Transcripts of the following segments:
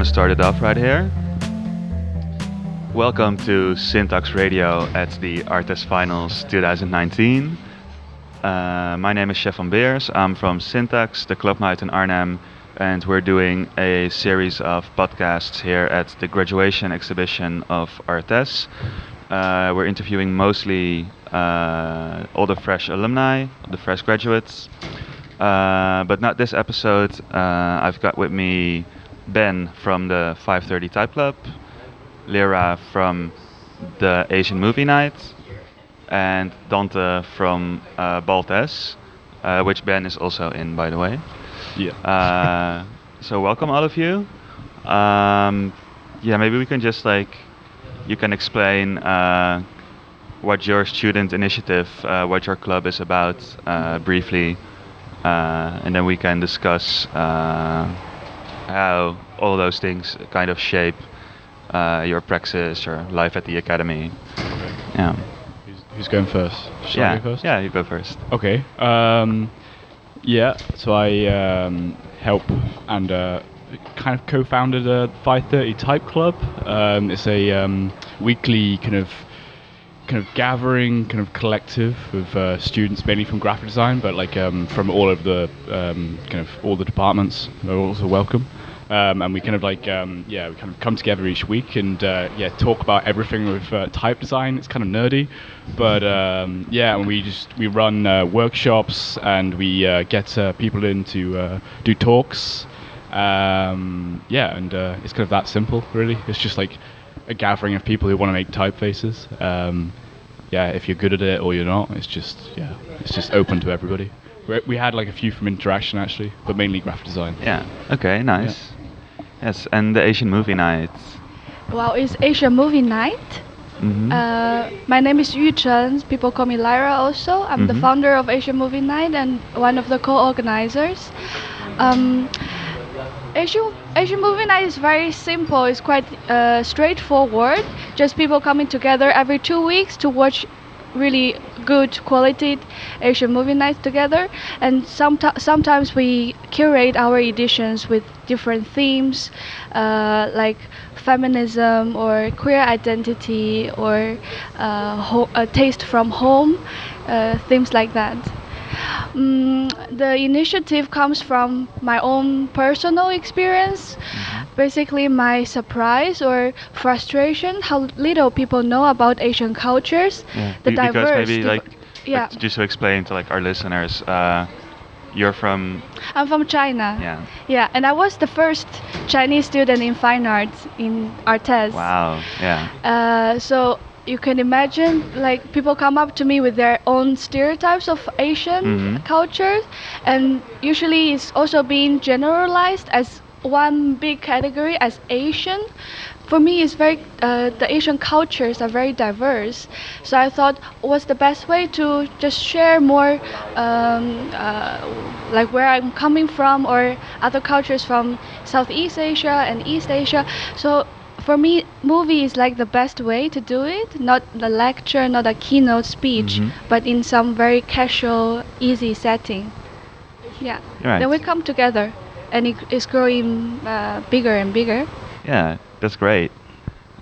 just gonna start it off right here. Welcome to Syntax Radio at the ArtEZ Finals 2019. Uh, my name is Stefan Beers. I'm from Syntax, the club night in Arnhem, and we're doing a series of podcasts here at the graduation exhibition of ArtEZ. Uh, we're interviewing mostly uh, all the fresh alumni, the fresh graduates. Uh, but not this episode. Uh, I've got with me Ben from the 530 Type Club, Lyra from the Asian Movie Night, and Dante from uh, BalltEZ, uh, which Ben is also in, by the way. Yeah. Uh, so welcome all of you. Um, yeah, maybe we can just like you can explain uh, what your student initiative, uh, what your club is about, uh, briefly, uh, and then we can discuss uh, how all those things kind of shape uh, your praxis or life at the academy. Yeah. Who's, who's going first? Shall I yeah. go first? Yeah, you go first. Okay. Um, yeah. So I um, help and uh, kind of co-founded a 530 Type Club. Um, it's a um, weekly kind of kind of gathering, kind of collective of uh, students, mainly from graphic design, but like um, from all of the um, kind of all the departments are also welcome. Um, and we kind of like um, yeah we kind of come together each week and uh, yeah talk about everything with uh, type design. It's kind of nerdy, but um, yeah, and we just we run uh, workshops and we uh, get uh, people in to uh, do talks. Um, yeah, and uh, it's kind of that simple, really. It's just like a gathering of people who want to make typefaces. Um, yeah, if you're good at it or you're not, it's just yeah, it's just open to everybody. We, we had like a few from interaction actually, but mainly graphic design. Yeah. Okay. Nice. Yes, and the Asian Movie Night. Well, it's Asia Movie Night. Mhm. Uh, my name is Yuchen. People call me Lyra also. I'm the Mhm. founder of Asia Movie Night and one of the co-organizers. Um, Asian, Asian Movie Night is very simple. It's quite uh, straightforward. Just people coming together every two weeks to watch really good quality Asian movie nights together. And someti- sometimes we curate our editions with different themes, uh, like feminism or queer identity or uh, ho- a taste from home, uh, themes like that. Mm, the initiative comes from my own personal experience. Basically, my surprise or frustration how little people know about Asian cultures, Yeah. the Be- diverse. because maybe like, yeah, like, just to explain to like our listeners, uh, you're from I'm from China. yeah. Yeah, and I was the first Chinese student in fine arts in ArtEZ. Wow. Yeah. Uh, so you can imagine, like people come up to me with their own stereotypes of Asian Mhm. culture, and usually it's also being generalized as one big category as Asian. For me, it's very uh, the Asian cultures are very diverse. So I thought, what's the best way to just share more, um, uh, like where I'm coming from or other cultures from Southeast Asia and East Asia. So for me, movie is like the best way to do it. Not the lecture, not a keynote speech, Mhm. but in some very casual, easy setting. Yeah. Right. Then we come together, and it is growing uh, bigger and bigger. Yeah. That's great.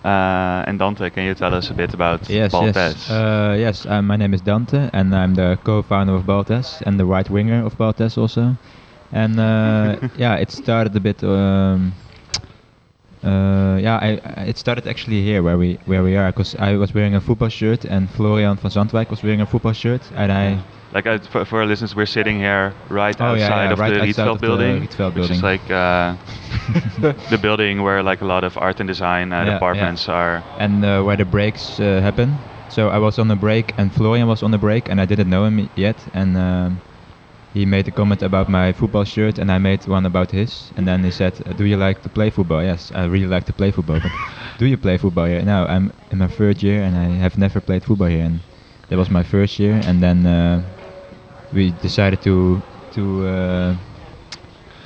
Uh, and Dante, can you tell us a bit about Yes, BalltEZ? yes. Uh, yes, uh, my name is Dante, and I'm the co-founder of BalltEZ and the right winger of BalltEZ also. And uh, yeah, it started a bit. Um, uh, yeah, I, I- it started actually here where we where we are, because I was wearing a football shirt, and Florian van Zandwijk was wearing a football shirt, and I. Like for, for our listeners, we're sitting here right Oh, outside yeah, of right the Rietveld building, Rietveld which is like uh, the building where like a lot of art and design uh, Yeah, yeah. departments are. and uh, where the breaks uh, happen. So I was on the break, and Florian was on the break, and I didn't know him yet. And um, he made a comment about my football shirt, and I made one about his. And then he said, "Do you like to play football?" Yes, I really like to play football. But do you play football here? No, I'm in my third year, and I have never played football here. And that was my first year, and then uh, we decided to to uh,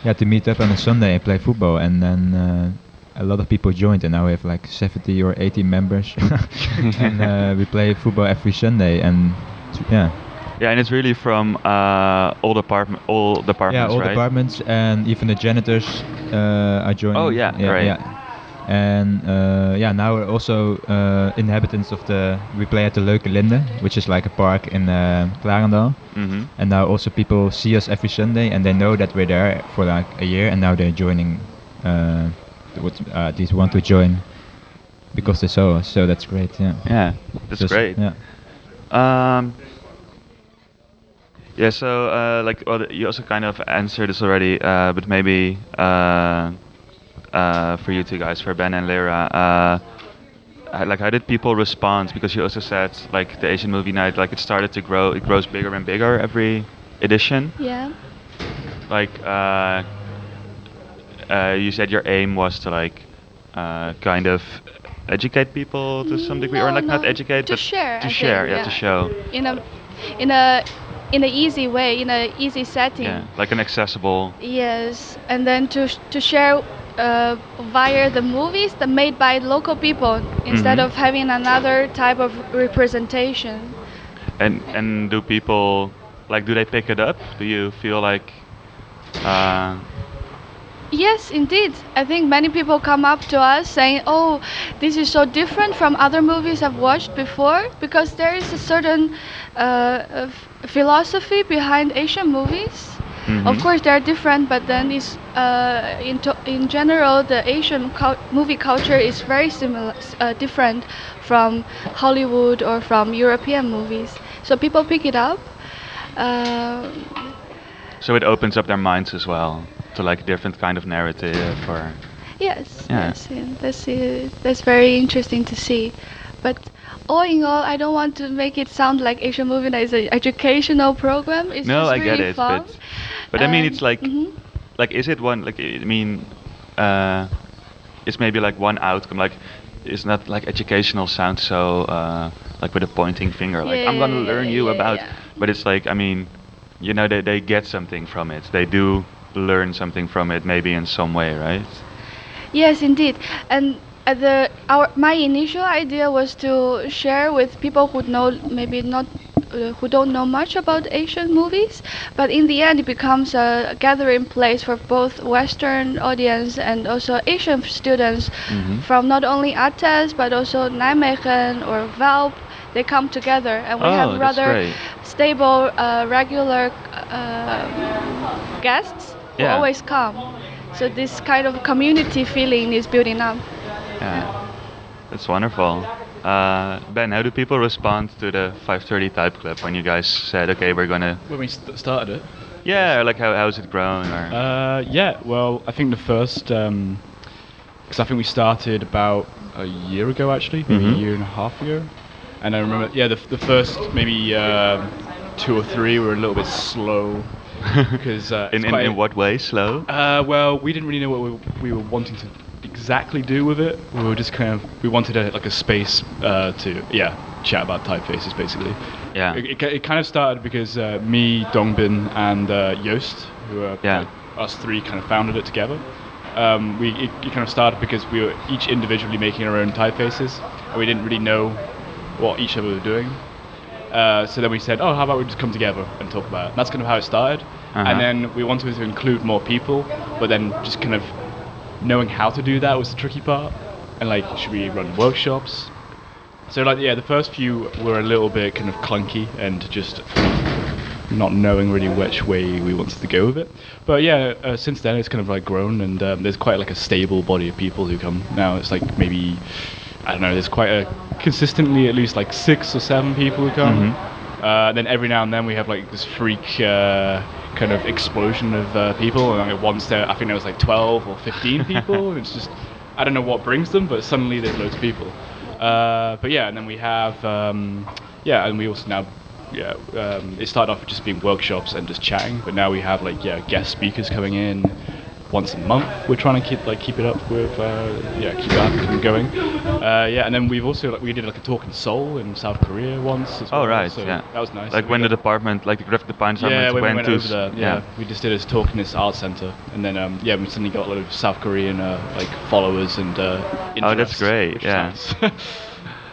yeah to meet up on a Sunday and play football, and then. Uh, a lot of people joined, and now we have like 70 or 80 members, and uh, we play football every Sunday. And yeah, Yeah, and it's really from uh, all department, all departments, yeah, all right? departments and even the janitors uh, are joining. Oh, yeah, yeah, right. yeah. And uh, yeah, now we're also uh, inhabitants of the. We play at the Leuke Linde, which is like a park in uh, Klarendal. hmm And now also people see us every Sunday, and they know that we're there for like a year, and now they're joining. Uh, what uh, these want to join because they saw us, so that's great. Yeah. Yeah, that's Just- great. Yeah. Um, yeah, so uh, like well, you also kind of answered this already, uh, but maybe uh, uh, for you two guys, for Ben and Lyra, uh, like how did people respond? Because you also said like the Asian Movie Night, like it started to grow, it grows bigger and bigger every edition. Yeah. Like uh, uh, you said, your aim was to like uh, kind of educate people to some degree, or No, like not no, educate, to but share, to I share, think, yeah, to show. In a, in a, in an easy way, in an easy setting. Yeah, like an accessible. Yes, and then to to share uh, via the movies that made by local people instead Mhm. of having another type of representation. And and do people like do they pick it up? Do you feel like uh, Yes, indeed. I think many people come up to us saying, "Oh, this is so different from other movies I've watched before," because there is a certain uh, philosophy behind Asian movies. Of mhm. course, they're different, but then is uh, in to- in general, the Asian cul- movie culture is very similar, uh, different from Hollywood or from European movies. So people pick it up. Um so it opens up their minds as well to like different kind of narrative or Yes, Yeah. yes, and that's uh, that's very interesting to see. But all in all, I don't want to make it sound like Asian Movie Night is an educational program. It's no, I get it, fun. but but I mean it's like mhm. like is it one like I mean uh, it's maybe like one outcome like it's not like educational sounds so uh, like with a pointing finger like I'm gonna Yeah, learn you yeah, about yeah. but it's like I mean you know they, they get something from it they do learn something from it maybe in some way right Yes, indeed. And uh, the our my initial idea was to share with people who know maybe not uh, who don't know much about Asian movies, but in the end it becomes a gathering place for both Western audience and also Asian students Mhm. from not only ArtEZ but also Nijmegen or VALP. They come together and we Oh, have rather stable, uh, regular uh, guests who always come. So this kind of community feeling is building up. Yeah that's wonderful uh, Ben how do people respond to the 530 type club when you guys said okay we're gonna When we st- started it, yeah or like how how's it grown or Uh, yeah, well, I think the first, because I think we started about a year ago actually, maybe Mhm. a year and a half ago. And I remember, yeah, the, the first maybe uh, two or three were a little bit slow. Because uh, in, in, in what way slow Uh, well, we didn't really know what we, we were wanting to exactly do with it. We were just kind of we wanted a, like a space uh, to yeah chat about typefaces basically. Yeah. It, it, it kind of started because uh, me, Dongbin, and uh, Joost, who are Yeah. like, us three, kind of founded it together. Um, we it, it kind of started because we were each individually making our own typefaces, and we didn't really know what each other were doing. Uh, so then we said, oh, how about we just come together and talk about it? And that's kind of how it started. Uh-huh. And then we wanted to include more people, but then just kind of knowing how to do that was the tricky part. And like, should we run workshops? So like, yeah, the first few were a little bit kind of clunky and just not knowing really which way we wanted to go with it. But yeah, uh, since then it's kind of like grown, and um, there's quite like a stable body of people who come now. It's like maybe I don't know. There's quite a consistently at least like six or seven people who come. Mhm. Uh, then every now and then we have like this freak uh, kind of explosion of uh, people. And like once there, I think there was like 12 or 15 people. it's just I don't know what brings them, but suddenly there's loads of people. Uh, but yeah, and then we have um, yeah, and we also now yeah, um, it started off with just being workshops and just chatting, but now we have like yeah guest speakers coming in once a month. We're trying to keep like keep it up with uh, yeah keep that going. Uh, yeah, and then we've also like, we did like a talk in Seoul in South Korea once. As well. Oh right, so yeah. That was nice. Like We when the department, like the graphic department yeah, department when went we went to over there, yeah, we just did a talk in this art center, and then um, yeah, we suddenly got a lot of South Korean uh, like followers and uh, Oh, that's great, yeah. nice.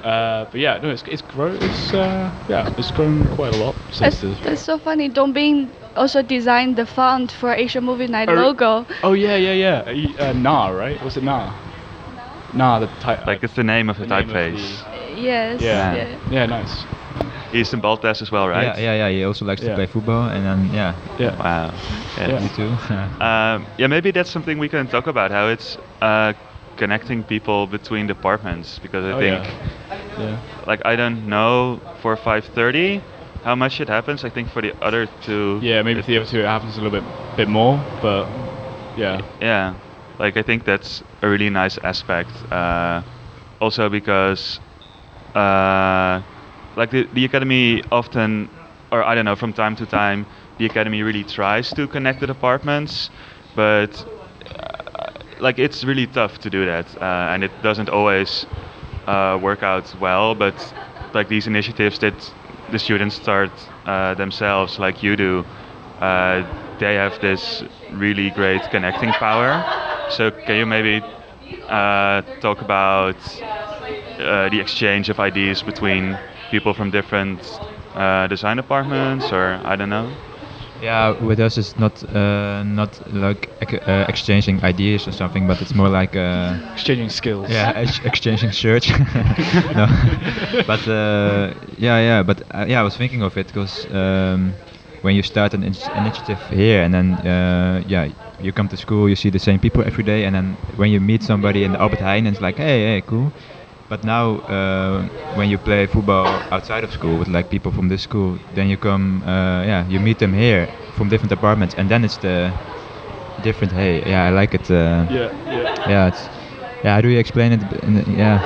Uh, but yeah, no, it's it's grown. It's uh, yeah, it's grown quite a lot since That's, the. that's so funny. Dongbin also designed the font for Asian Movie Night Oh, logo. Oh yeah, yeah, yeah. Uh, y- Uh, nah, right? Was it Nah? Nah, the type. Like it's the name of the, the name of typeface. Yes. Yeah. yeah. Yeah, nice. He's in BalltEZ as well, right? Yeah, yeah, yeah. He also likes Yeah. to play football, and then yeah, Yeah. Wow. Yeah. Yeah. me too. Um, yeah, maybe that's something we can talk about how it's uh, connecting people between departments because I Oh, think yeah. Yeah. like I don't know for 5:30 how much it happens. I think for the other two. Yeah, maybe for the other two it happens a little bit bit more, but yeah. Yeah, like I think that's a really nice aspect. Uh, also because, uh, like the the academy often, or I don't know, from time to time, the academy really tries to connect the departments, but uh, like it's really tough to do that, uh, and it doesn't always uh, work out well. But like these initiatives that the students start uh, themselves, like you do, uh, they have this really great connecting power. So can you maybe uh, talk about uh, the exchange of ideas between people from different uh, design departments, or I don't know? Yeah, with us it's not uh, not like ec- uh, exchanging ideas or something, but it's more like uh, Exchanging skills. yeah, ex- exchanging shirts. no, but uh, yeah, yeah, but uh, yeah, I was thinking of it because um, when you start an in- initiative here, and then uh, yeah, you come to school, you see the same people every day, and then when you meet somebody in the Albert Heijn, it's like, hey, hey, cool. But now, uh, when you play football outside of school with like people from this school, then you come, uh, yeah, you meet them here from different departments, and then it's the different. Hey, yeah, I like it. Uh, Yeah, yeah. yeah, it's yeah. How do you explain it? yeah,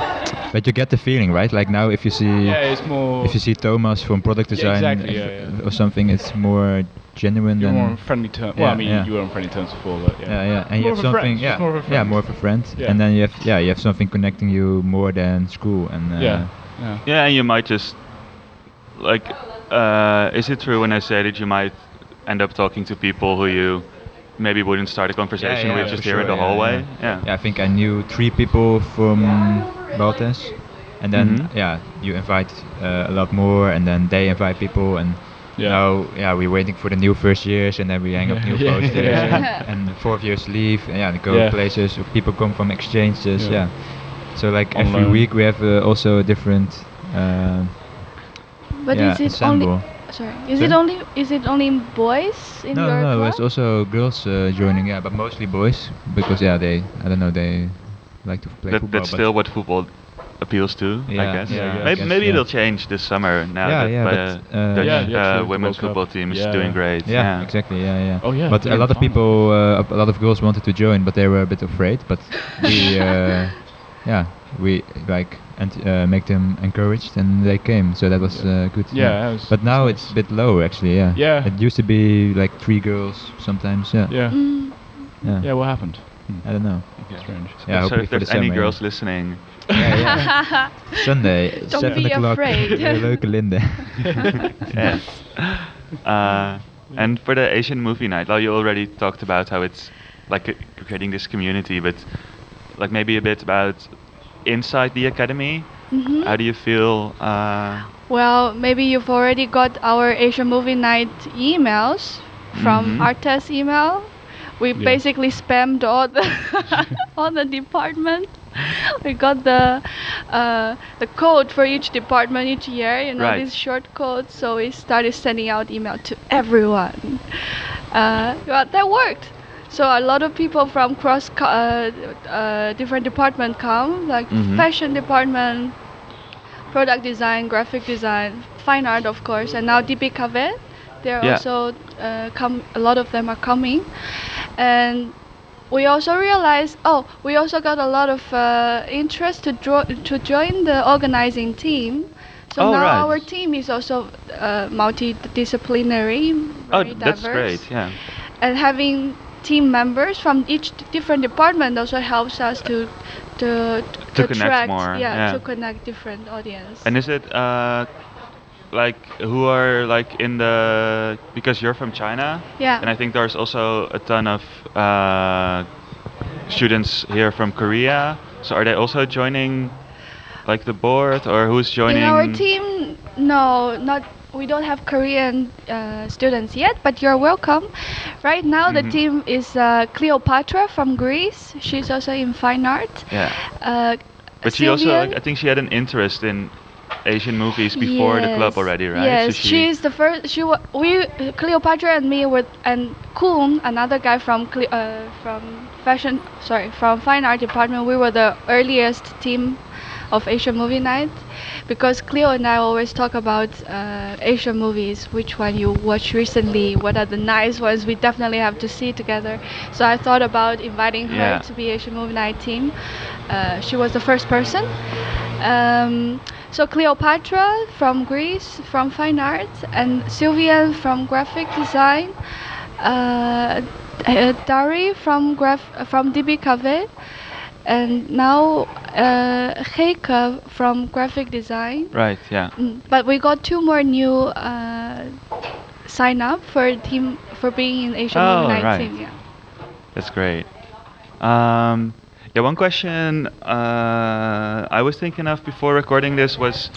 but you get the feeling, right? Like now, if you see Yeah, it's more. if you see Thomas from product Yeah, design exactly, yeah, yeah. or something, it's more genuine You're more on friendly terms. Well, I mean, yeah. you were on friendly terms before, but yeah. yeah, yeah, and you More have of a friend, something, just yeah, more of a yeah, more of a friend, Yeah. and then you have, yeah, you have something connecting you more than school, and uh, Yeah, yeah. Yeah, and you might just like. Uh, is it true when I say that you might end up talking to people who you maybe wouldn't start a conversation yeah, with for just here in the yeah, hallway? Yeah. Yeah, I think I knew three people from BalltEZ, and then Mhm. yeah, you invite uh, a lot more, and then they invite people, and Yeah. now yeah, we're waiting for the new first years, and then we hang up new Yeah, posters, yeah. and, and the fourth years leave, and yeah, they go Yeah. places. People come from exchanges, Yeah. yeah. So like On every week we have uh, also a different. Uh, But yeah, is it ensemble. only? Sorry. Is it only? Is it only boys in no, your no, club? there's also girls uh, joining, yeah, but mostly boys because yeah, they I don't know they like to play That, football. that's but still what football appeals to, I guess. yeah, I maybe guess, maybe yeah. it'll change this summer now Yeah, that yeah, uh, but, uh, Dutch Yeah, the uh, women's football team is Yeah. doing great. Yeah, exactly. Yeah, yeah. Oh, yeah, But a in lot of people, uh, a lot of girls wanted to join, but they were a bit afraid. But we, uh, yeah, we like and uh, make them encouraged, and they came. So that was Yeah. uh, good. Yeah, that was- But now it's a bit low, actually. Yeah. Yeah. It used to be like three girls sometimes. Yeah. Yeah. Mm. Yeah. Yeah, what happened? I don't know. Strange. Yeah. so if for the there's any girls listening, Yeah, yeah. Sunday, Don't seven be o'clock. afraid. Leuke Linde. yes. Uh, and for the Asian movie night, well, you already talked about how it's like creating this community, but like maybe a bit about inside the academy. Mhm. How do you feel? Uh, Well, maybe you've already got our Asian Movie Night emails from Mhm. ArtEZ email. We Yeah. basically spammed all the all the department. We got the uh, the code for each department each year, you know, Right. these short codes. So we started sending out email to everyone. Uh, well, that worked. So a lot of people from cross co- uh, uh, different department come, like Mhm. fashion department, product design, graphic design, fine art, of course, and now DBKV. They're Yeah. also uh, come. A lot of them are coming, and we also realized. Oh, we also got a lot of uh, interest to draw to join the organizing team. So Oh, now right. our team is also uh, multidisciplinary. oh, very that's diverse great. Yeah. and having team members from each different department also helps us to to To connect attract, more, yeah, yeah. to connect different audience. And is it uh, like who are like in the because you're from China? yeah, And I think there's also a ton of uh, students here from Korea. So are they also joining like the board, or who's joining? In our team, no, not. We don't have Korean uh, students yet, but you're welcome. Right now, Mhm. the team is uh, Cleopatra from Greece. She's also in fine art. Yeah. Uh, But she also, like, I think she had an interest in Asian movies before the club already, right? Yes, So she, she's the first. She wa- we Cleopatra and me were and Kuhn, another guy from Cle- uh, from fashion, sorry, from fine art department. We were the earliest team of Asian movie night because Cleo and I always talk about uh, Asian movies. Which one you watched recently? What are the nice ones we definitely have to see together? So I thought about inviting her Yeah. to be Asian movie night team. Uh, she was the first person. Um, so Cleopatra from Greece, from fine arts, and Sylvian from graphic design, uh, Dari from graph from DBKV, and now uh, Heike from graphic design. right, yeah. Mm, But we got two more new uh, sign up for team for being in Asian Oh, Movie Night right. team. Yeah. That's great. Um, yeah, one question uh, I was thinking of before recording this was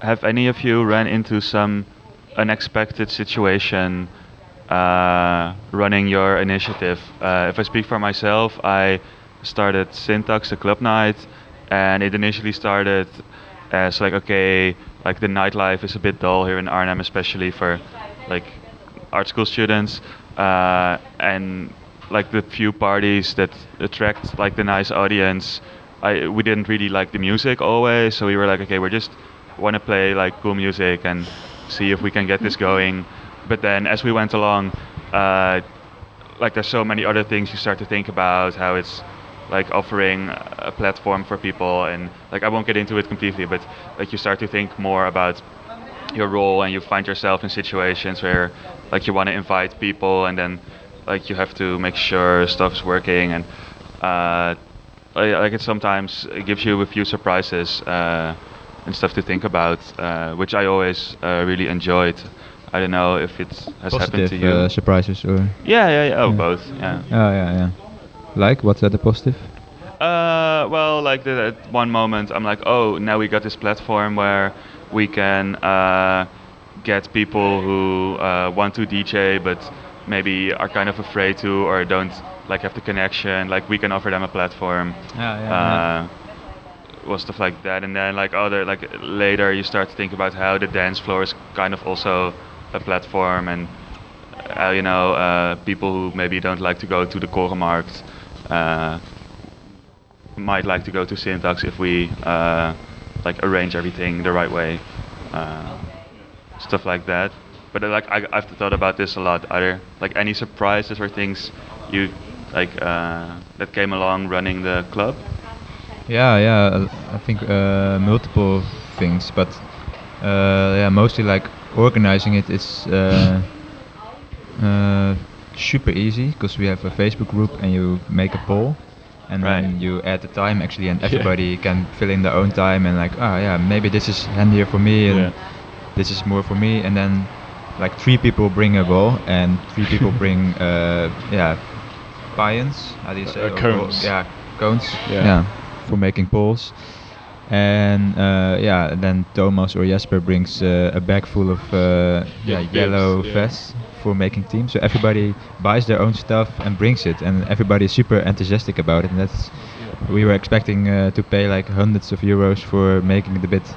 have any of you run into some unexpected situation uh, running your initiative? Uh, if I speak for myself, I started Syntax, a club night, and it initially started as like, okay, like the nightlife is a bit dull here in Arnhem, especially for like art school students, uh, and like the few parties that attract like the nice audience. I we didn't really like the music always, so we were like, okay, we're just want to play like cool music and see if we can get this going. But then as we went along, uh, like there's so many other things you start to think about how it's like offering a platform for people and like I won't get into it completely, but like you start to think more about your role and you find yourself in situations where like you want to invite people and then like you have to make sure stuff's working and uh, like like it sometimes it gives you a few surprises uh, and stuff to think about uh, which I always uh, really enjoyed I don't know if it has happened to you uh, surprises or yeah yeah yeah oh Yeah. both yeah oh yeah yeah. Like what's that the positive? Uh, well, like the, at one moment, I'm like, oh, now we got this platform where we can uh, get people who uh, want to DJ but maybe are kind of afraid to or don't like have the connection. Like we can offer them a platform. yeah, Uh, well, stuff like that, and then like other like later you start to think about how the dance floor is kind of also a platform, and uh, you know uh, people who maybe don't like to go to the Korenmarkt uh, might like to go to Syntax if we uh, like arrange everything the right way, uh, stuff like that. But like I, I've thought about this a lot. Are there like any surprises or things you like uh, that came along running the club? Yeah, yeah. uh, I think uh, multiple things, but uh, yeah, mostly like organizing it is uh, uh, super easy because we have a Facebook group and you make a poll, and Right. then you add the time actually, and everybody can fill in their own time and like, oh yeah, maybe this is handier for me and Yeah. this is more for me, and then like three people bring a ball and three people bring uh, yeah, pions. How do you say? Uh, Or- or- cones. yeah, cones. Yeah. yeah for making polls. And uh, yeah, then Thomas or Jesper brings uh, a bag full of uh, yeah, bibs, yellow yeah. vests for making teams. So everybody buys their own stuff and brings it, and everybody is super enthusiastic about it. And that's we were expecting uh, to pay like hundreds of euros for making the bit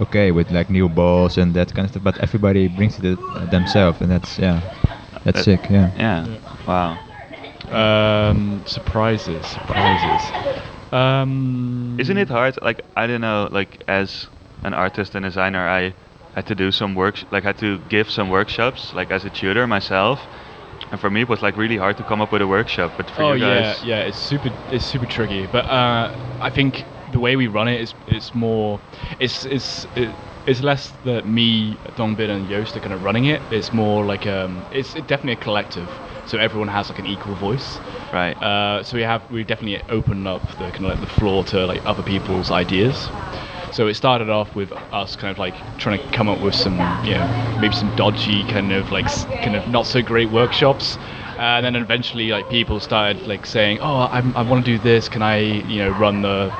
okay with like new balls and that kind of stuff. But everybody brings it uh, themselves, and that's yeah, that's That- sick. Yeah. Yeah. Wow. Um, surprises, surprises. Um, Isn't it hard? Like I don't know. Like as an artist and designer, I had to do some work. Like had to give some workshops. Like as a tutor myself. And for me, it was like really hard to come up with a workshop. But for oh you yeah, guys, yeah, it's super, it's super tricky. But uh, I think the way we run it is, it's more, it's, it's, it, it's less that me, Dongbin, and Joost are kind of running it. It's more like um, it's definitely a collective. So everyone has like an equal voice. right? Uh, so we have we definitely open up the kind of like the floor to like other people's ideas. So it started off with us kind of like trying to come up with some, you know, maybe some dodgy kind of like kind of not so great workshops. And then eventually, like people started like saying, "Oh, I'm, I want to do this. Can I, you know, run the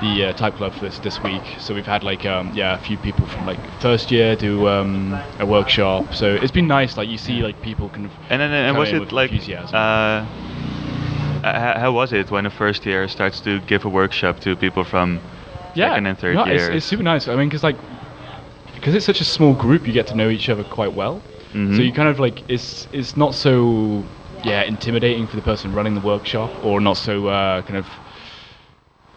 the uh, type club for this this week. So we've had like um, yeah a few people from like first year do um, a workshop. So it's been nice. Like you see like people kind of And then and was it like enthusiasm. uh, how was it when a first year starts to give a workshop to people from yeah, second and third no, years? It's, it's super nice. I mean, because like because it's such a small group, you get to know each other quite well. Mhm. So you kind of like it's it's not so yeah intimidating for the person running the workshop, or not so uh, kind of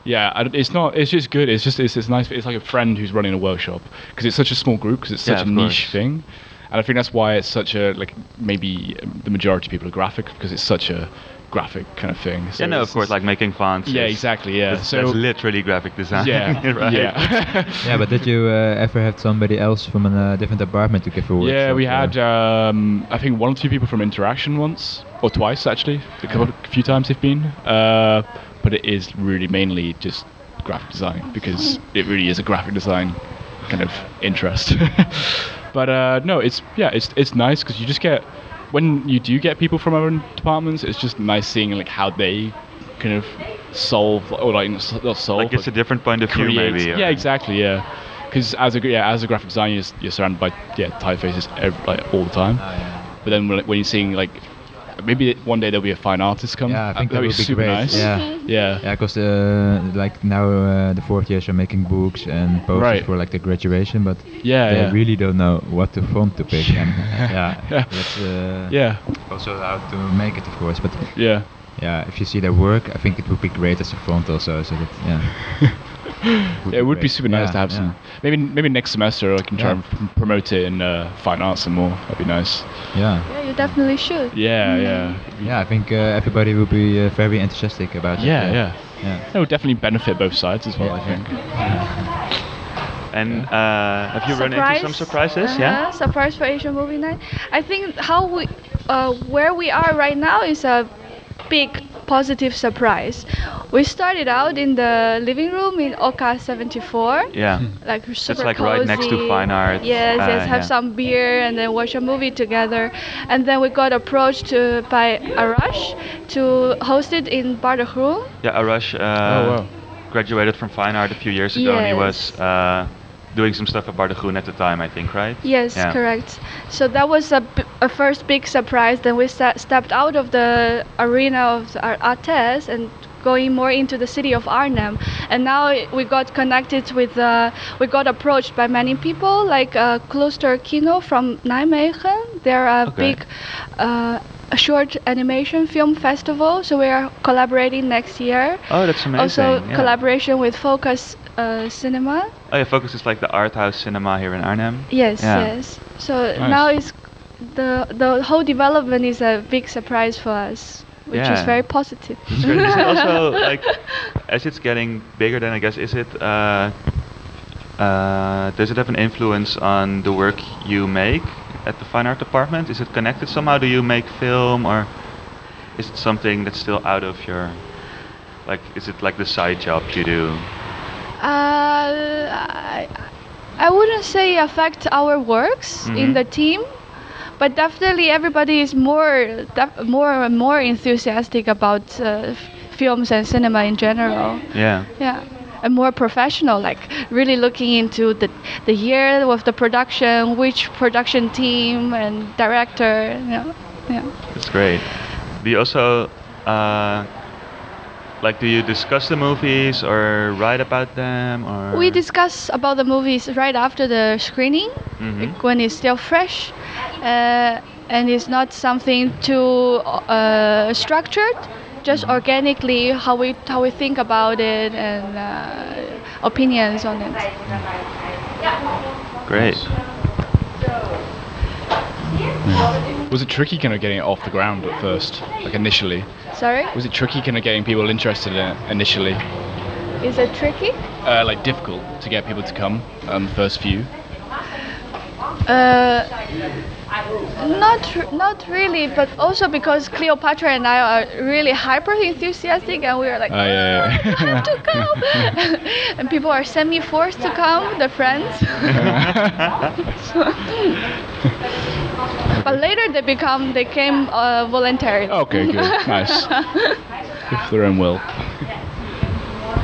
yeah. I It's not. It's just good. It's just it's, it's nice. It's like a friend who's running a workshop because it's such a small group because it's Yeah, such a niche course. thing, and I think that's why it's such a like maybe um, the majority of people are graphic because it's such a graphic kind of thing. So yeah, no, of course, like making fonts. yeah, exactly. Yeah. That's, so that's literally graphic design. yeah, right? yeah. Yeah, but did you uh, ever have somebody else from a uh, different department to give a workshop? Yeah, we had um, I think one or two people from Interaction once or twice actually. A couple, a few times they've been, uh, but it is really mainly just graphic design because it really is a graphic design kind of interest. but uh, no, it's yeah, it's it's nice because you just get when you do get people from other departments, it's just nice seeing like how they kind of solve or like not solve Like it's a different point of view, maybe. or- Yeah, exactly. Yeah, because as a yeah as a graphic designer, you're, you're surrounded by yeah typefaces ev- like all the time. Oh, yeah. But then when, when you're seeing like maybe one day there'll be a fine artist come. Yeah, I uh, think that that'd would be super great. nice. Yeah. Yeah. Yeah, because uh, like now uh, the fourth years are making books and posters Right. for like the graduation, but Yeah, they yeah. really don't know what to font to pick. and yeah, Yeah. that's uh, Yeah. also how to make it, of course. But Yeah. yeah, if you see their work, I think it would be great as a font also. So that yeah, Yeah, it would be super nice Yeah, to have yeah. some. Maybe maybe next semester I can try Yeah. and p- promote it in uh, fine arts some more. That'd be nice. Yeah. Yeah, you definitely should. Yeah, yeah. Yeah, I think uh, everybody will be uh, very enthusiastic about it. Yeah, yeah. yeah. That would definitely benefit both sides as well. Yeah, I think. And uh, have you run into some surprises? Yeah. Uh-huh, Surprise for Asian Movie Night. I think how we, uh, where we are right now is a big positive surprise. We started out in the living room in Oka 74. Yeah. Like super It's like right next to. Fine Art, Yes, uh, yes. Have yeah. some beer and then watch a movie together. And then we got approached to, by Arash to host it in Bar de Groen. Yeah, Arash uh, Oh, wow. graduated from fine art a few years ago, and he was uh, doing some stuff at Bar de Groen at the time, I think, right? Yes, Yeah. correct. So that was a, b- a first big surprise. Then we stepped out of the arena of Ar- ArtEZ and going more into the city of Arnhem. And now we got connected with, uh, we got approached by many people like uh, Kloster Kino from Nijmegen. They're a Okay. big uh, a short animation film festival. So we are collaborating next year. Oh, that's amazing. Also yeah. collaboration with Focus uh, Cinema. Oh, yeah, Focus is like the art house cinema here in Arnhem. Yes, Yeah. yes. So Nice. now it's the the whole development is a big surprise for us, which is very positive. Is it also like as it's getting bigger? Then I guess is it uh, uh, does it have an influence on the work you make at the fine art department? Is it connected somehow? Do you make film or is it something that's still out of your like? Is it like the side job you do? Uh, I, I wouldn't say affect our works in Mhm. the team, but definitely everybody is more def- more and more enthusiastic about uh, f- films and cinema in general. Yeah. Yeah. And more professional, like really looking into the the year of the production, which production team and director. You know, yeah. That's great. We also uh, like? Do you discuss the movies or write about them or? We discuss about the movies right after the screening, Mhm. like when it's still fresh, uh, and it's not something too uh, structured, just Mm-hmm. organically how we how we think about it and uh, opinions on it. Great. Was it tricky kind of getting it off the ground at first, like initially? Sorry, Was it tricky kind of getting people interested in it initially? is it tricky? Uh, like difficult to get people to come um, first few? Uh, not not really, but also because Cleopatra and I are really hyper enthusiastic, and we are like, Oh, yeah, yeah. "Oh, I have to come, and people are semi forced to come, the friends. but later they become they came uh, voluntarily. okay, good, nice. If their own will.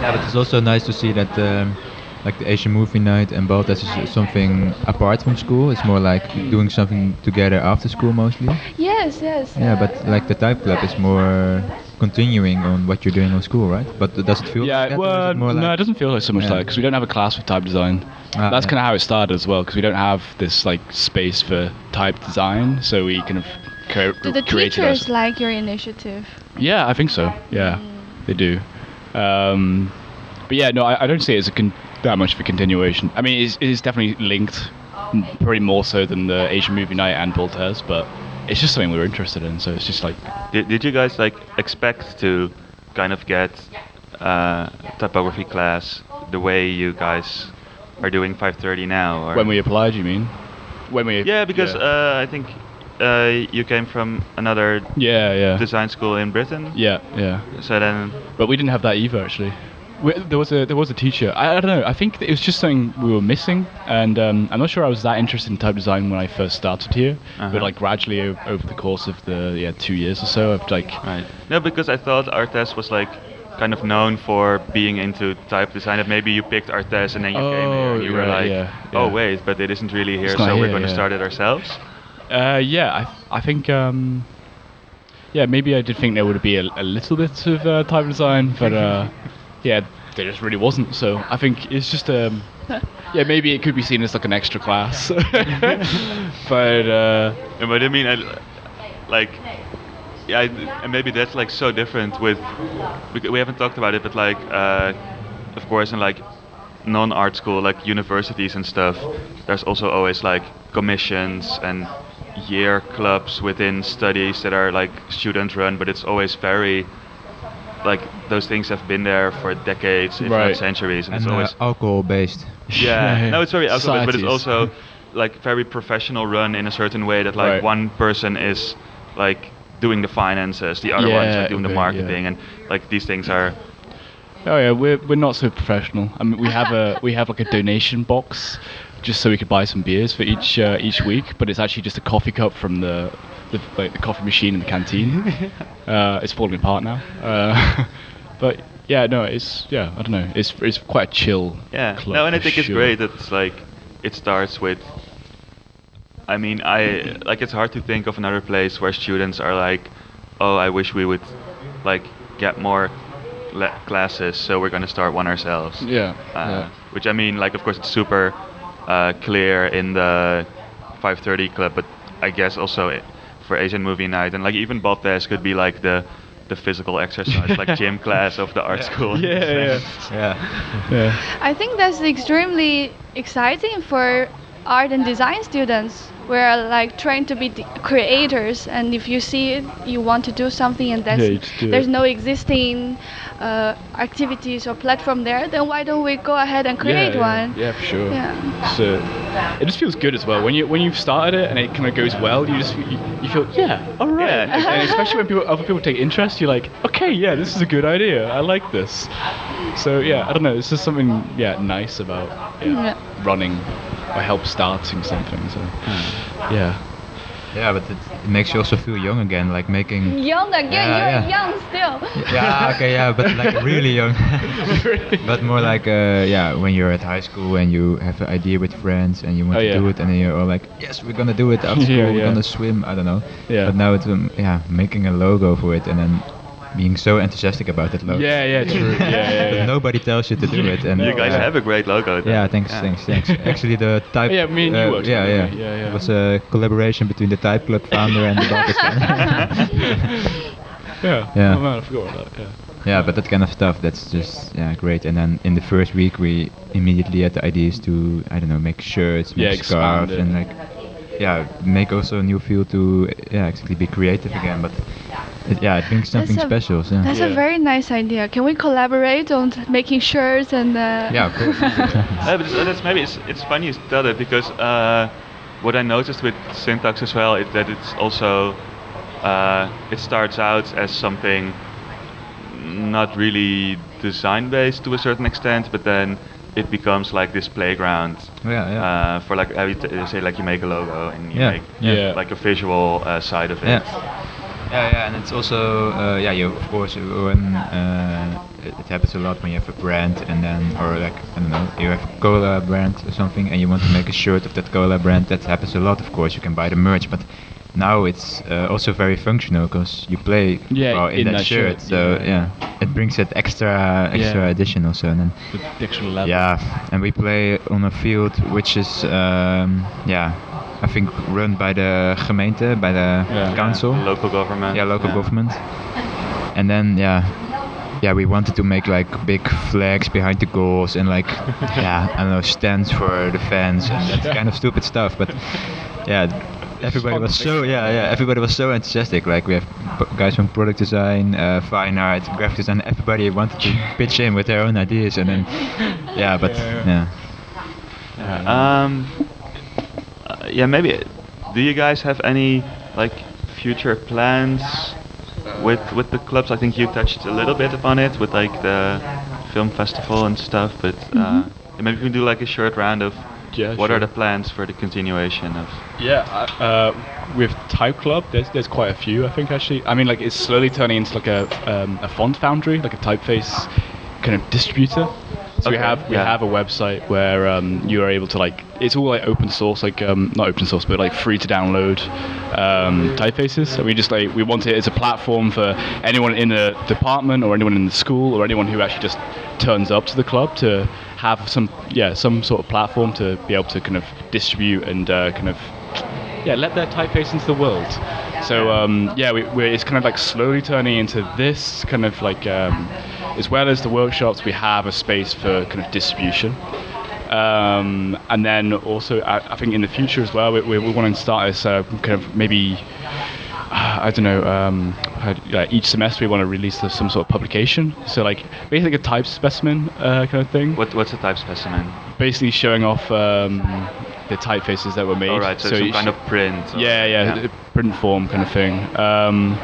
Yeah, but it's also nice to see that um, like the Asian movie night and both is something apart from school. It's more like doing something together after school mostly. Yes, yes. Yeah, but like the type club is more continuing on what you're doing on school, right? But does it feel like Yeah, that, or well, it more no, it doesn't feel like so much Yeah. like because we don't have a class with type design. Ah, That's yeah. kind of how it started as well because we don't have this like space for type design, so we kind of co- Do the teachers us. like your initiative? Yeah, I think so. Yeah, they do. Um, but yeah, no, I, I don't see it as a con- that much of a continuation. I mean, it's, it's definitely linked, probably more so than the Asian Movie Night and BalltEZ, but it's just something we were interested in. So it's just like, Did, did you guys like expect to kind of get uh, typography class the way you guys are doing 530 now? Or? when we applied, you mean? When we yeah, because yeah, Uh, I think uh, you came from another yeah, yeah, design school in Britain. yeah, yeah. So then, But we didn't have that either, actually. We, there was a there was a teacher. I, I don't know. I think it was just something we were missing, and um, I'm not sure I was that interested in type design when I first started here. Uh-huh. But like gradually o- over the course of the yeah two years or so, I've like right? No, because I thought ArtEZ was like kind of known for being into type design. That maybe you picked ArtEZ and then you came here Oh, and you were like, yeah, oh wait, but it isn't really here, so not we're going to yeah. start it ourselves. Uh, yeah, I, I think um, yeah maybe I did think there would be a, a little bit of uh, type design, but uh, yeah, there just really wasn't. So I think it's just um, yeah maybe it could be seen as like an extra class, but uh, No, but I mean, I, like, yeah, I, and maybe that's like so different with. bec- We haven't talked about it, but like, uh, of course, in like non-art school, like universities and stuff, there's also always like commissions and year clubs within studies that are like student run, but it's always very. Like those things have been there for decades, if not centuries, and, and it's uh, always alcohol based. yeah, no, it's very alcohol based, but it's also like very professional run in a certain way that like Right. one person is like doing the finances, the other one's Yeah, like doing the okay, yeah. marketing, and like these things are. Oh yeah, we're we're not so professional. I mean, we have a we have like a donation box, just so we could buy some beers for each uh, each week. But it's actually just a coffee cup from the the, like, the coffee machine in the canteen. uh, it's falling apart now. Uh, but yeah, no, it's yeah, I don't know. It's it's quite a chill. Yeah, club no, and I for think it's great that it's like it starts with. I mean, I like it's hard to think of another place where students are like, oh, I wish we would like get more le- classes, so we're gonna start one ourselves. Yeah. Uh, yeah. Which I mean, like, of course, it's super uh, clear in the 5:30 club, but I guess also i- for Asian Movie Night and like even Bob BalltEZ could be like the the physical exercise, like gym class of the art school. Yeah, yeah. Yeah. Yeah. I think that's extremely exciting for art and design students. We're like trying to be the creators, and if you see it, you want to do something, and Yeah, there's you just do there's it. no existing uh, activities or platform there, then why don't we go ahead and create yeah, one? Yeah, for sure. Yeah. So it just feels good as well when you when you've started it and it kind of goes well. You just you, you feel yeah, all right. Yeah. And, and especially when people other people take interest, you're like, okay, yeah, this is a good idea. I like this. So yeah, I don't know. It's just something yeah nice about yeah, Yeah. running or help starting something. So yeah. Yeah, but it, it makes you also feel young again, like making. Young again, Yeah, you're yeah. young still. Yeah, okay, yeah, but like really young. but more like, uh, yeah, when you're at high school and you have an idea with friends and you want Oh, to yeah. do it, and then you're all like, yes, we're gonna do it after school, Yeah, we're gonna swim, I don't know. Yeah. But now it's, um, yeah, making a logo for it and then being so enthusiastic about that logo. Yeah, yeah, true. Yeah, yeah, But yeah. nobody tells you to do it, and You guys yeah. have a great logo. though. Yeah, thanks, thanks, thanks. Actually, the type. Yeah, me and uh, worked yeah, yeah. Yeah, yeah. It was a collaboration between the Type Club founder and the BalltEZ yeah. Yeah. Oh man, I forgot about that. Yeah. yeah, but that kind of stuff, that's just yeah, great. And then in the first week, we immediately had the ideas to I don't know, make shirts, make Yeah, scarves, and like yeah, make also a new field to yeah, actually be creative again. But it, yeah, it brings something That's a- special. So. That's a very nice idea. Can we collaborate on t- making shirts and? Uh, yeah, of course. Yeah, but it's, that's maybe it's, it's funny you tell that because uh, what I noticed with syntax as well is that it's also uh, it starts out as something not really design based to a certain extent, but then it becomes like this playground yeah, yeah. uh, for like I would t- say like you make a logo and you Yeah, make yeah. like a visual uh, side of it. Yeah. Yeah, yeah, and it's also uh, yeah, you of course when uh, it, it happens a lot when you have a brand and then or like I don't know, you have a cola brand or something and you want to make a shirt of that cola brand. That happens a lot, of course. You can buy the merch, but now it's uh, also very functional because you play Yeah, well, in, in that, that shirt. shirt, So yeah. yeah. it brings that extra extra Yeah. addition also. And then The extra level. yeah, and we play on a field which is um, yeah, I think run by the gemeente, by the Yeah. council. Local government. Yeah, local government. And then yeah, yeah, we wanted to make like big flags behind the goals and like yeah, I don't know, stands for the fans and that kind of stupid stuff. But yeah, everybody was so yeah, yeah, everybody was so enthusiastic. Like we have guys from product design, uh, fine art, graphic design. Everybody wanted to pitch in with their own ideas, and then yeah, but Yeah. yeah. Um, uh, yeah, maybe. Do you guys have any like future plans with with the clubs? I think you touched a little bit upon it with like the film festival and stuff, but uh, maybe we can do like a short round of Yeah, what are the plans for the continuation of. Yeah, uh, with Type Club, there's there's quite a few. I think actually. I mean, like it's slowly turning into like a um, a font foundry, like a typeface kind of distributor. So we have we yeah. have a website where um, you are able to like it's all like open source, like um, not open source, but like free to download um, typefaces. So we just like we want it as a platform for anyone in the department or anyone in the school or anyone who actually just turns up to the club to have some yeah some sort of platform to be able to kind of distribute and uh, kind of yeah, let their typeface into the world. So um, yeah, we, it's kind of like slowly turning into this kind of like, um, as well as the workshops, we have a space for kind of distribution. Um, and then also, I, I think in the future as well, we, we, we want to start as uh, kind of maybe, I don't know, um, how, do- like each semester we want to release some sort of publication. So like basically a type specimen uh, kind of thing What what's a type specimen? basically showing off um, the typefaces that were made. All right, so, some you kind of print. yeah, yeah, uh, print form kind of thing. Um,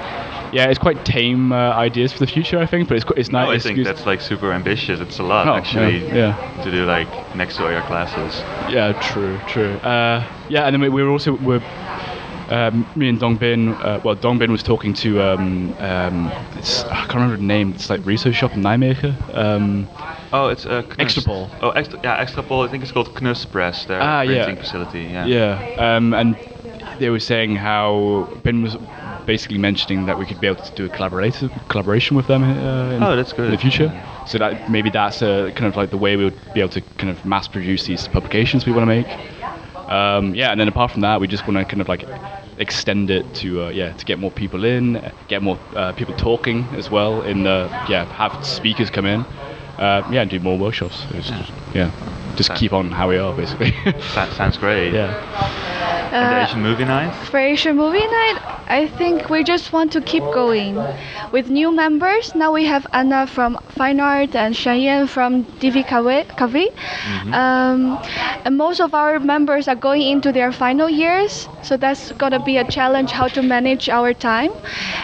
yeah, it's quite tame uh, ideas for the future, I think, but it's qu- it's nice. No, I think that's like super ambitious. It's a lot Oh, actually yeah, yeah. to do like next to all your classes. Yeah, true, true. Uh, yeah, and then we, we were also we're, um, me and Dongbin. Uh, well, Dongbin was talking to um, um, it's, I can't remember the name. It's like research shop in Nijmegen. Um, Oh, it's uh, Knust. Extrapool. Oh, extra, yeah, Extrapool. I think it's called Knust Press. Their Ah, yeah. printing facility. Yeah. Yeah, um, and they were saying how Ben was basically mentioning that we could be able to do a collaborative collaboration with them uh, in, Oh, that's good. in the future. So that maybe that's a, kind of like the way we would be able to kind of mass produce these publications we want to make. Um, yeah, and then apart from that, we just want to kind of like extend it to uh, yeah to get more people in, get more uh, people talking as well. In the yeah, have speakers come in. Uh, yeah, and do more workshops. It's just- yeah, just keep on how we are basically. That sounds great. yeah. And the Uh, Asian movie night. For Asian Movie Night, I think we just want to keep going. With new members, now we have Anna from Fine Art and Cheyenne from DBKV. Um, and most of our members are going into their final years, so that's gonna be a challenge how to manage our time.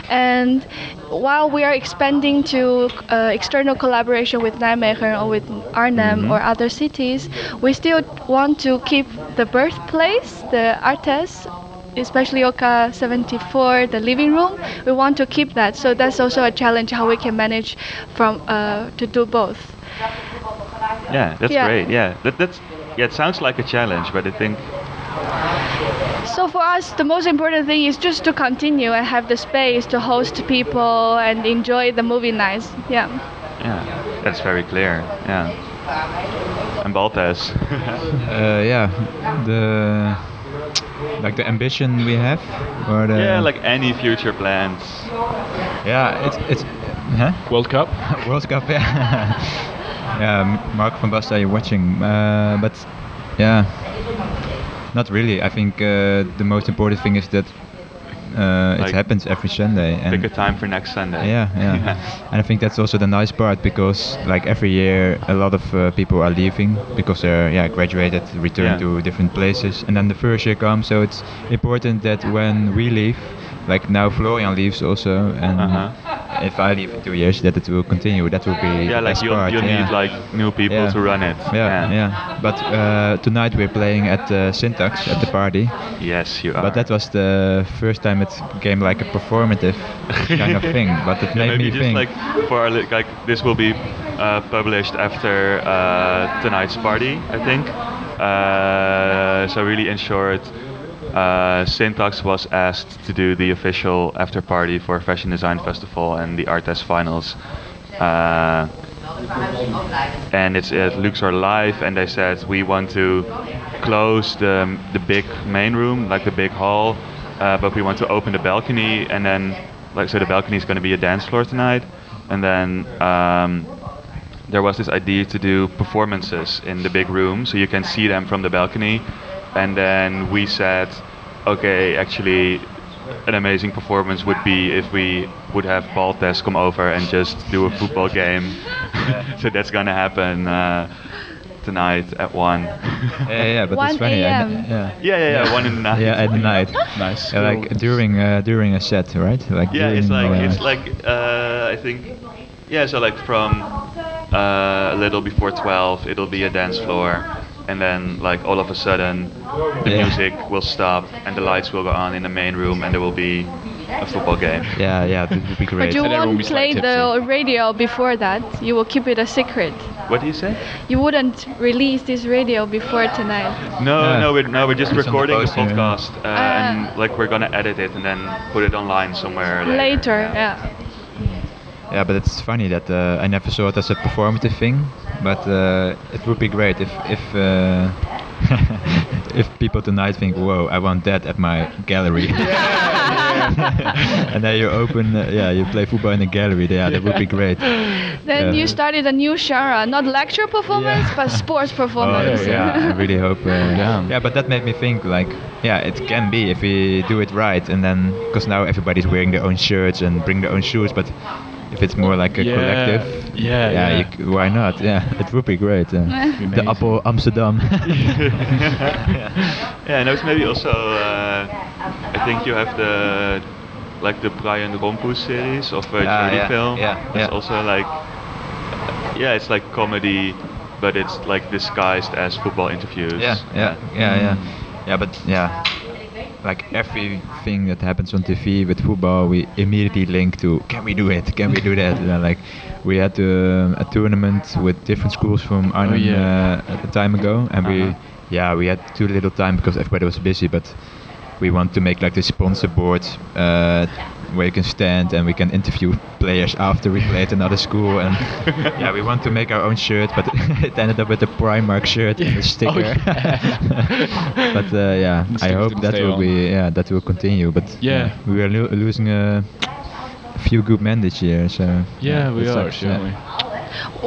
And while we are expanding to uh, external collaboration with Nijmegen or with Arnhem or other cities, we still want to keep the birthplace, the ArtEZ, especially Oka 74, the living room. We want to keep that, so that's also a challenge how we can manage from uh, to do both. Yeah, that's Yeah. great. Yeah, that, that's yeah. It sounds like a challenge, but I think So for us, the most important thing is just to continue and have the space to host people and enjoy the movie nights. Yeah. yeah, that's very clear. Yeah. And BalltEZ. Uh, yeah, the like the ambition we have, or the yeah, like any future plans. yeah, it's it's huh? World Cup. World Cup, yeah. yeah, Mark van Basten, you're watching, uh, but yeah, not really. I think uh, the most important thing is that uh, Like, it happens every Sunday. And Pick a time for next Sunday. yeah, yeah. and I think that's also the nice part because like every year a lot of uh, people are leaving because they're yeah graduated, return Yeah. to different places, and then the first year comes. So it's important that when we leave, like now Florian leaves also, and Uh-huh. If I leave in two years, that it will continue. That will be Yeah, like you'll, you'll yeah. need like new people Yeah. to run it. Yeah, yeah. But uh, tonight we're playing at uh, Syntax at the party. Yes, you are. But that was the first time it became like a performative kind of thing. But it Yeah, made maybe me just think. like for like this will be uh, published after uh, tonight's party, I think. Uh, so really, in short, uh, Syntax was asked to do the official after party for Fashion Design Festival and the ArtEZ Finals. Uh, and it's at Luxor Live, and they said we want to close the the big main room, like the big hall, uh, but we want to open the balcony, and then like so the balcony is going to be a dance floor tonight, and then um, there was this idea to do performances in the big room, so you can see them from the balcony, and then we said, okay, actually. An amazing performance would be if we would have BalltEZ come over and just do a football game. so that's gonna happen uh, tonight at one. yeah, yeah, but it's funny. I yeah. Yeah, yeah, yeah, one in the night. Yeah, at night. Nice. Yeah, like during uh, during a set, right? Like Yeah, it's like uh, it's like uh, I think yeah, so like from uh, a little before twelve, it'll be a dance floor, and then like all of a sudden, the Yeah. music will stop and the lights will go on in the main room, and there will be a football game. Yeah, yeah, that would be great. But you And won't was, play the radio before that. You will keep it a secret. What do you say? You wouldn't release this radio before tonight. No, Yeah. no, we're no, we're just It's on the recording the, poster, yeah. podcast, uh, and like we're gonna edit it and then put it online somewhere later. Later, yeah. Yeah, but it's funny that uh, I never saw it as a performative thing, but uh, it would be great if if uh, if people tonight think, "Whoa, I want that at my gallery," and then you open, uh, yeah, you play football in a gallery. Yeah, that would be great. Then Yeah. you started a new genre, not lecture performance, but sports performance. Oh, performance. yeah, I really hope. Uh, Yeah. yeah, but that made me think like, yeah, it can be if we do it right, and then because now everybody's wearing their own shirts and bring their own shoes, but if it's more like a Yeah, collective, yeah, yeah, yeah. You, c- why not? Yeah, it would be great. Uh, the amazing. Apple Amsterdam. yeah, and it's maybe also uh, I think you have the like the Brian Rompus series of uh, Ah, Jody yeah, film. yeah, It's yeah. also like yeah, it's like comedy, but it's like disguised as football interviews. yeah, yeah, yeah, yeah, yeah. But yeah, like everything that happens on TV with football, we immediately link to can we do it? Can we do that? Like we had um, a tournament with different schools from Arnhem yeah. uh, a time ago, and we Uh-huh. yeah we had too little time because everybody was busy, but. We want to make like the sponsor board uh, where you can stand and we can interview players after we played another school and yeah we want to make our own shirt but it ended up with a Primark shirt and a sticker yeah. but uh, yeah, I hope that will on. be yeah that will continue. But Yeah. we are lo- losing a few good men this year, so Yeah, we are, sucks, aren't we?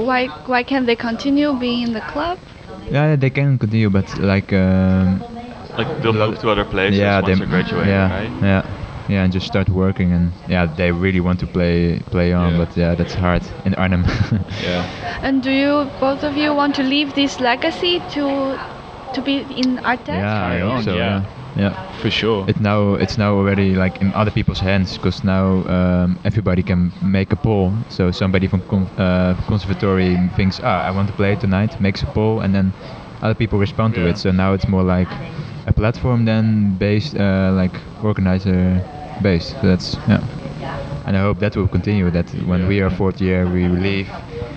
Why why can't they continue being in the club? Yeah, they can continue, but like um, Like they'll Lo- move to other places yeah, once they they graduate, yeah, right? yeah, yeah, and just start working and yeah, they really want to play play on, Yeah. but yeah, that's hard in Arnhem. Yeah. And do you both of you want to leave this legacy to to be in ArtEZ? yeah, I Carry hope so. yeah. Yeah. yeah. For sure. It now it's now already like in other people's hands because now um, everybody can make a poll. So somebody from con- uh, conservatory thinks, ah, I want to play tonight, makes a poll, and then other people respond to it. So now it's more like a platform then based, uh, like organizer based. So that's yeah. And I hope that will continue. That when we are fourth year, we leave,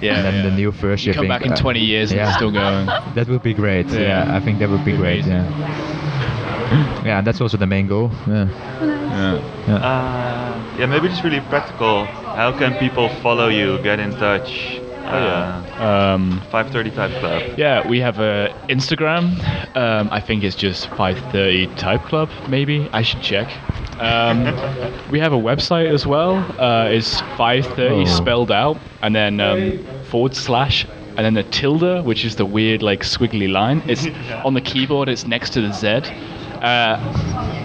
Yeah, and then yeah. the new first year Come think, back in uh, 20 years and yeah. it's still going. That would be great. Yeah. Yeah, I think that would be Be great. amazing. Yeah. yeah, that's also the main goal. Yeah. Yeah. yeah. Uh, yeah, maybe just really practical. How can people follow you, get in touch? Uh, Um, 530 Type Club. yeah, we have a Instagram. Um, I think it's just 530 Type Club. Maybe I should check. Um, we have a website as well. Uh, it's 530 Oh. spelled out, and then um, forward slash, and then the tilde, which is the weird like squiggly line. It's on the keyboard. It's next to the Z. Uh,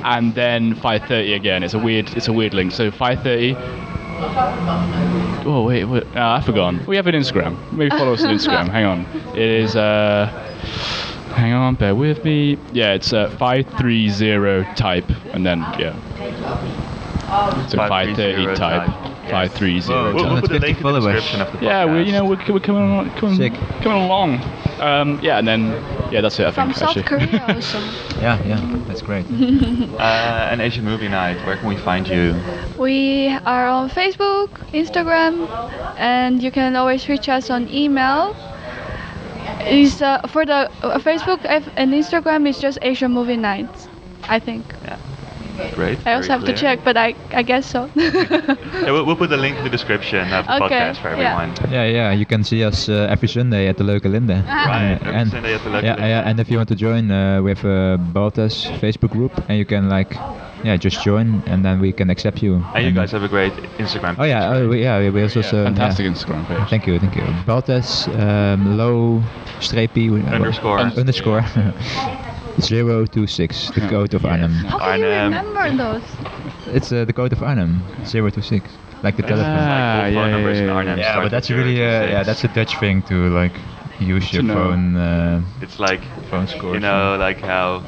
and then 530 again. It's a weird. It's a weird link. So 530 Oh wait, wait oh, I've forgotten. We have an Instagram. Maybe follow us on Instagram. Hang on. It is uh hang on, bear with me. Yeah, it's uh, 530 type and then yeah. So 530 type. Five three zero. We'll, we'll put the link in the description of the podcast. Yeah, we you know we're, we're coming along, coming, Sick. coming along. Um, yeah, and then yeah, that's it. I From think South actually. Korea also. Yeah, yeah, that's great. Uh, an Asian movie night. Where can we find you? We are on Facebook, Instagram, and you can always reach us on email. Is uh, for the uh, Facebook and Instagram is just Asian Movie Nights, I think. Yeah. Great. I also very have to check, but I I guess so. Yeah, we'll, we'll put the link in the description of the Okay, podcast for everyone. Yeah, yeah, you can see us uh, every Sunday at the local Linde. Right, Uh, every and Sunday at the local yeah, Linde. yeah, and if you want to join, uh, we have a BalltEZ Facebook group, and you can like, yeah, just join, and then we can accept you. And you guys have a great Instagram. Oh yeah, page, oh, we, yeah, we, we also Yeah, uh, fantastic yeah. Instagram page. Thank you, thank you. BalltEZ um, low streepie uh, Underscore. un- underscore zero two six. The code of Arnhem. How can you Arnhem. remember those? It's uh, the code of Arnhem zero two six, like the It's telephone. like Ah, all phone yeah, numbers yeah, in yeah, Arnhem yeah. Yeah, start but that's really uh, 026. yeah, that's a Dutch thing to like use your know. phone uh, It's like phone score. you know, like how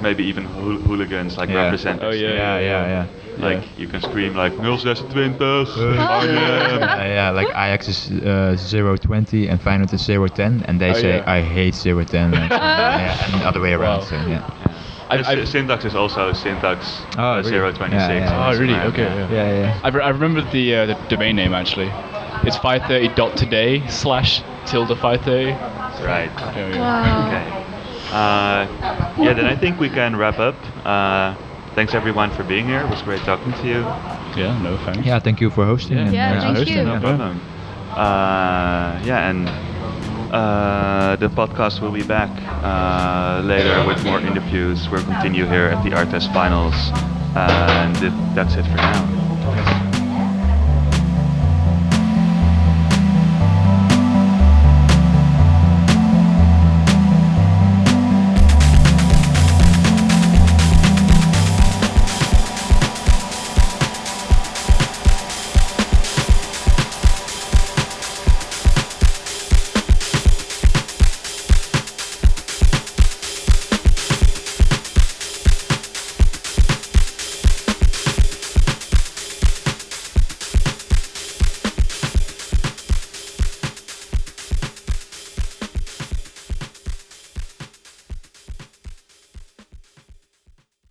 maybe even hool- hooligans like Yeah. represent. Oh, the yeah, city. yeah, yeah, yeah. Like you can scream like 026 yeah, Arnhem. yeah, like Ajax is uh, 020 and Feyenoord is 010, and they Oh, say yeah. I hate 010, like, yeah, and the other way around. Wow. So, yeah. I- I- sy- syntax is also syntax Oh, uh, really? 026. Yeah, yeah. on Oh, really? Okay, yeah. yeah. Yeah, yeah. I, re- I remember the uh, the domain name actually. It's 530.today slash tilde 530. Right. Yeah, yeah. Wow. Okay. Uh, yeah, then I think we can wrap up. Thanks everyone for being here. It was great talking to you. Yeah, no thanks. Yeah, thank you for hosting. Yeah. and, Yeah, uh, thank hosting, you. No Yeah. problem. Uh, yeah, and uh, the podcast will be back uh, later with more interviews. We'll continue here at the ArtEZ Finals, and th- that's it for now.